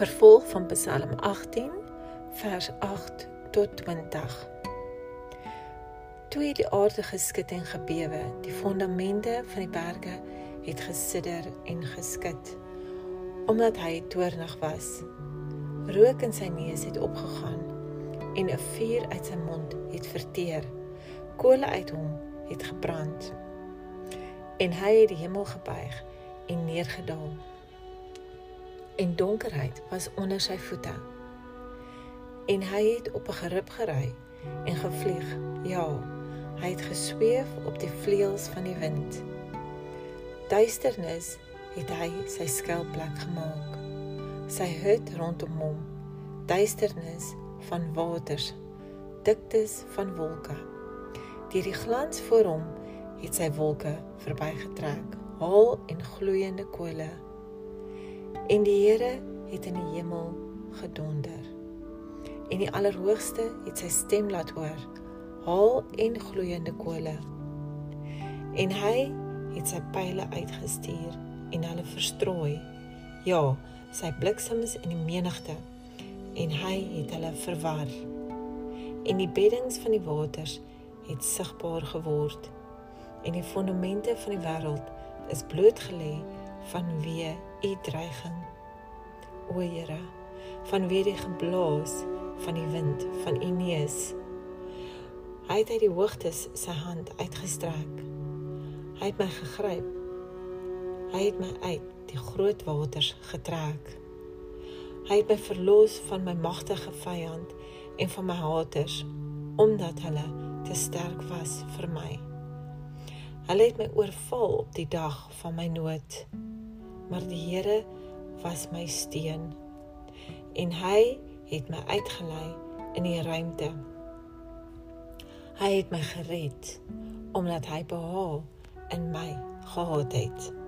Vervolg van Psalm 18 vers 8 tot 20. Toe het die aarde geskud en gebewe, die fondamente van die berge het gesidder en geskit omdat hy toornig was. Rook in sy neus het opgegaan en 'n vuur uit sy mond het verteer. Kole uit hom het gebrand. En hy het die hemel gebuig en neergedaal. En donkerheid was onder sy voete. En hy het op 'n gerib gery en gevlieg. Ja, hy het gesweef op die vleuels van die wind. Duisternis het hy sy skuilplek gemaak. Sy hut rondom hom, duisternis van waters, diktes van wolke. Deur die glans voor hom het sy wolke verbygetrek, haal en gloeiende kole. En die Here het in die hemel gedonder. En die Allerhoogste het sy stem laat hoor, haal en gloeiende kole. En hy het sy pile uitgestuur en hulle verstrooi. Ja, sy bliksems in die menigte en hy het hulle verwar. En die beddings van die waters het sigbaar geword en die fondamente van die wêreld is blootgelê vanweë u dreiging. O Here, vanweë die geblaas van die wind van u neus. Hy het uit die hoogtes sy hand uitgestrek. Hy het my gegryp Hy het my uit die groot waters getrek. Hy het my verlos van my magtige vyand en van my haters omdat hulle te sterk was vir my. Hulle het my oorval op die dag van my nood. Maar die Here was my steun en hy het my uitgelei in die ruimte. Hy het my gered omdat hy behaal in my gehad het.